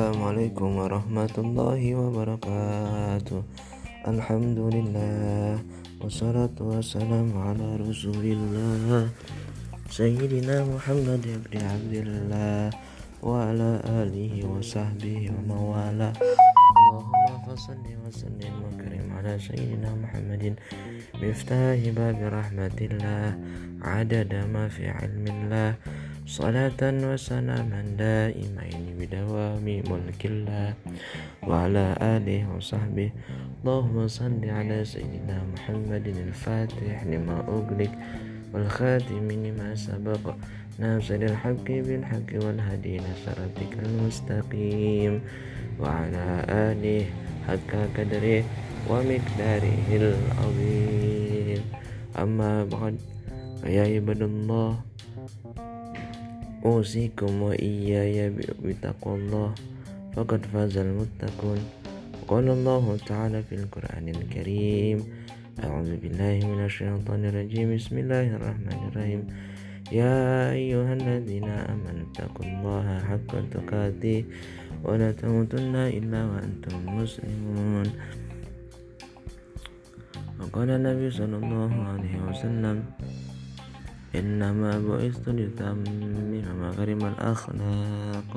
عليكم ورحمة الله وبركاته. الحمد لله والصلاة والسلام على رسول الله سيدنا محمد بن عبد الله وعلى آله وصحبه ومن والاه اللهم فصل وسلم وكرم على سيدنا محمد. مفتاح باب رحمة الله عدد ما في علم الله. صلاة وسلاما دائمين بدوام ملك الله وعلى آله وصحبه. اللهم صل على سيدنا محمد الفاتح لما أغلق والخاتم لما سبق. ناصر الحق بالحق والهدي إلى صراطك المستقيم. وعلى آله حق قدره ومقداره العظيم. أما بعد فيا عباد الله أوصيكم وإياي بتقوى الله فقد فاز المتقون. قال الله تعالى في القرآن الكريم أعوذ بالله من الشيطان الرجيم. بسم الله الرحمن الرحيم. يا أيها الذين آمنوا اتقوا الله حق تقاته ولا تموتن إلا وأنتم مسلمون. وقال النبي صلى الله عليه وسلم Innama nama litammima makarimal akhlaq.